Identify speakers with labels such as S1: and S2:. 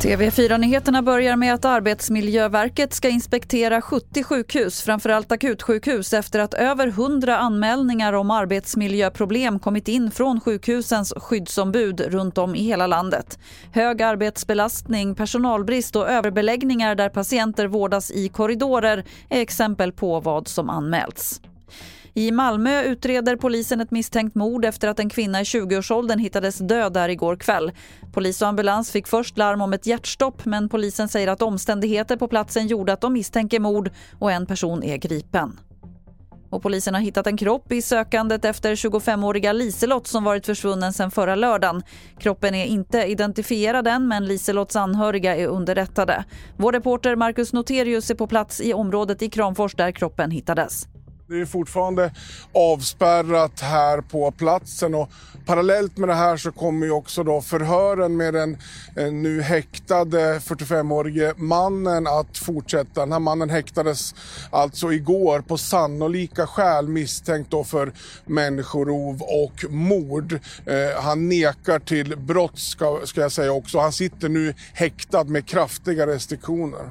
S1: TV4-nyheterna börjar med att Arbetsmiljöverket ska inspektera 70 sjukhus, framförallt akutsjukhus, efter att över 100 anmälningar om arbetsmiljöproblem kommit in från sjukhusens skyddsombud runt om i hela landet. Hög arbetsbelastning, personalbrist och överbeläggningar där patienter vårdas i korridorer är exempel på vad som anmälts. I Malmö utreder polisen ett misstänkt mord efter att en kvinna i 20-årsåldern hittades död där igår kväll. Polis och ambulans fick först larm om ett hjärtstopp men polisen säger att omständigheter på platsen gjorde att de misstänker mord och en person är gripen. Och polisen har hittat en kropp i sökandet efter 25-åriga Liselott som varit försvunnen sedan förra lördagen. Kroppen är inte identifierad än men Liselotts anhöriga är underrättade. Vår reporter Marcus Noterius är på plats i området i Kramfors där kroppen hittades.
S2: Det är fortfarande avspärrat här på platsen och parallellt med det här så kommer ju också då förhören med den eh, nu häktade 45-årige mannen att fortsätta. Den här mannen häktades alltså igår på sannolika skäl misstänkt då för människorov och mord. Eh, han nekar till brott ska, ska jag säga också. Han sitter nu häktad med kraftiga restriktioner.